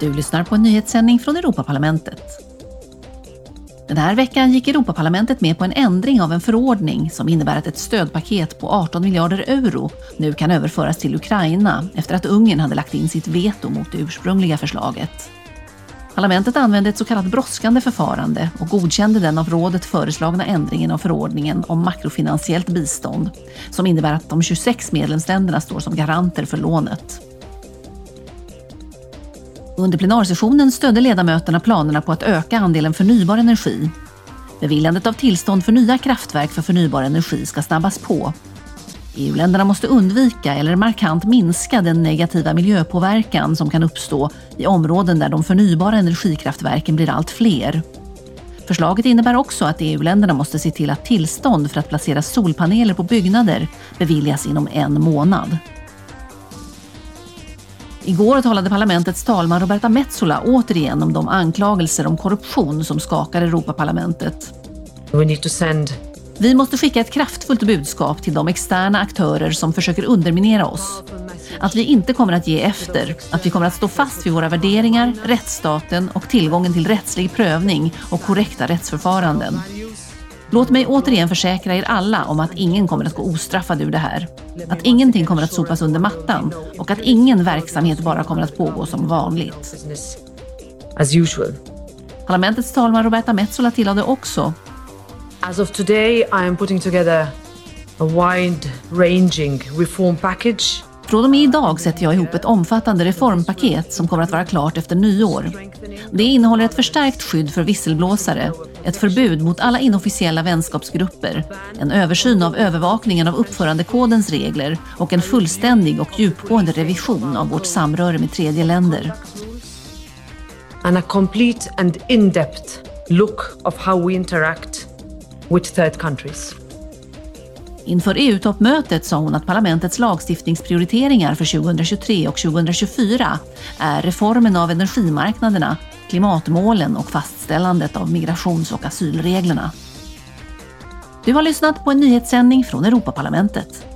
Du lyssnar på en nyhetssändning från Europaparlamentet. Den här veckan gick Europaparlamentet med på en ändring av en förordning som innebär att ett stödpaket på 18 miljarder euro nu kan överföras till Ukraina efter att Ungern hade lagt in sitt veto mot det ursprungliga förslaget. Parlamentet använde ett så kallat brådskande förfarande och godkände den av rådet föreslagna ändringen av förordningen om makrofinansiellt bistånd som innebär att de 26 medlemsländerna står som garanter för lånet. Under plenarsessionen stödde ledamöterna planerna på att öka andelen förnybar energi. Beviljandet av tillstånd för nya kraftverk för förnybar energi ska snabbas på. EU-länderna måste undvika eller markant minska den negativa miljöpåverkan som kan uppstå i områden där de förnybara energikraftverken blir allt fler. Förslaget innebär också att EU-länderna måste se till att tillstånd för att placera solpaneler på byggnader beviljas inom en månad. Igår talade parlamentets talman Roberta Metsola återigen om de anklagelser om korruption som skakar Europaparlamentet. We need to send Vi måste skicka ett kraftfullt budskap till de externa aktörer som försöker underminera oss. Att vi inte kommer att ge efter, att vi kommer att stå fast vid våra värderingar, rättsstaten och tillgången till rättslig prövning och korrekta rättsförfaranden. Låt mig återigen försäkra er alla om att ingen kommer att gå ostraffad ur det här. Att ingenting kommer att sopas under mattan och att ingen verksamhet bara kommer att pågå som vanligt. as usual. Parlamentets talman Roberta Metsola tillade också As of today, I am putting together a wide-ranging reform package från och med idag sätter jag ihop ett omfattande reformpaket som kommer att vara klart efter nyår. Det innehåller ett förstärkt skydd för visselblåsare, ett förbud mot alla inofficiella vänskapsgrupper, en översyn av övervakningen av uppförandekodens regler och en fullständig och djupgående revision av vårt samröre med tredje länder. and a complete and in-depth look of how we interact with third countries. Inför EU-toppmötet sa hon att parlamentets lagstiftningsprioriteringar för 2023 och 2024 är reformen av energimarknaderna, klimatmålen och fastställandet av migrations och asylreglerna. Du har lyssnat på en nyhetssändning från Europaparlamentet.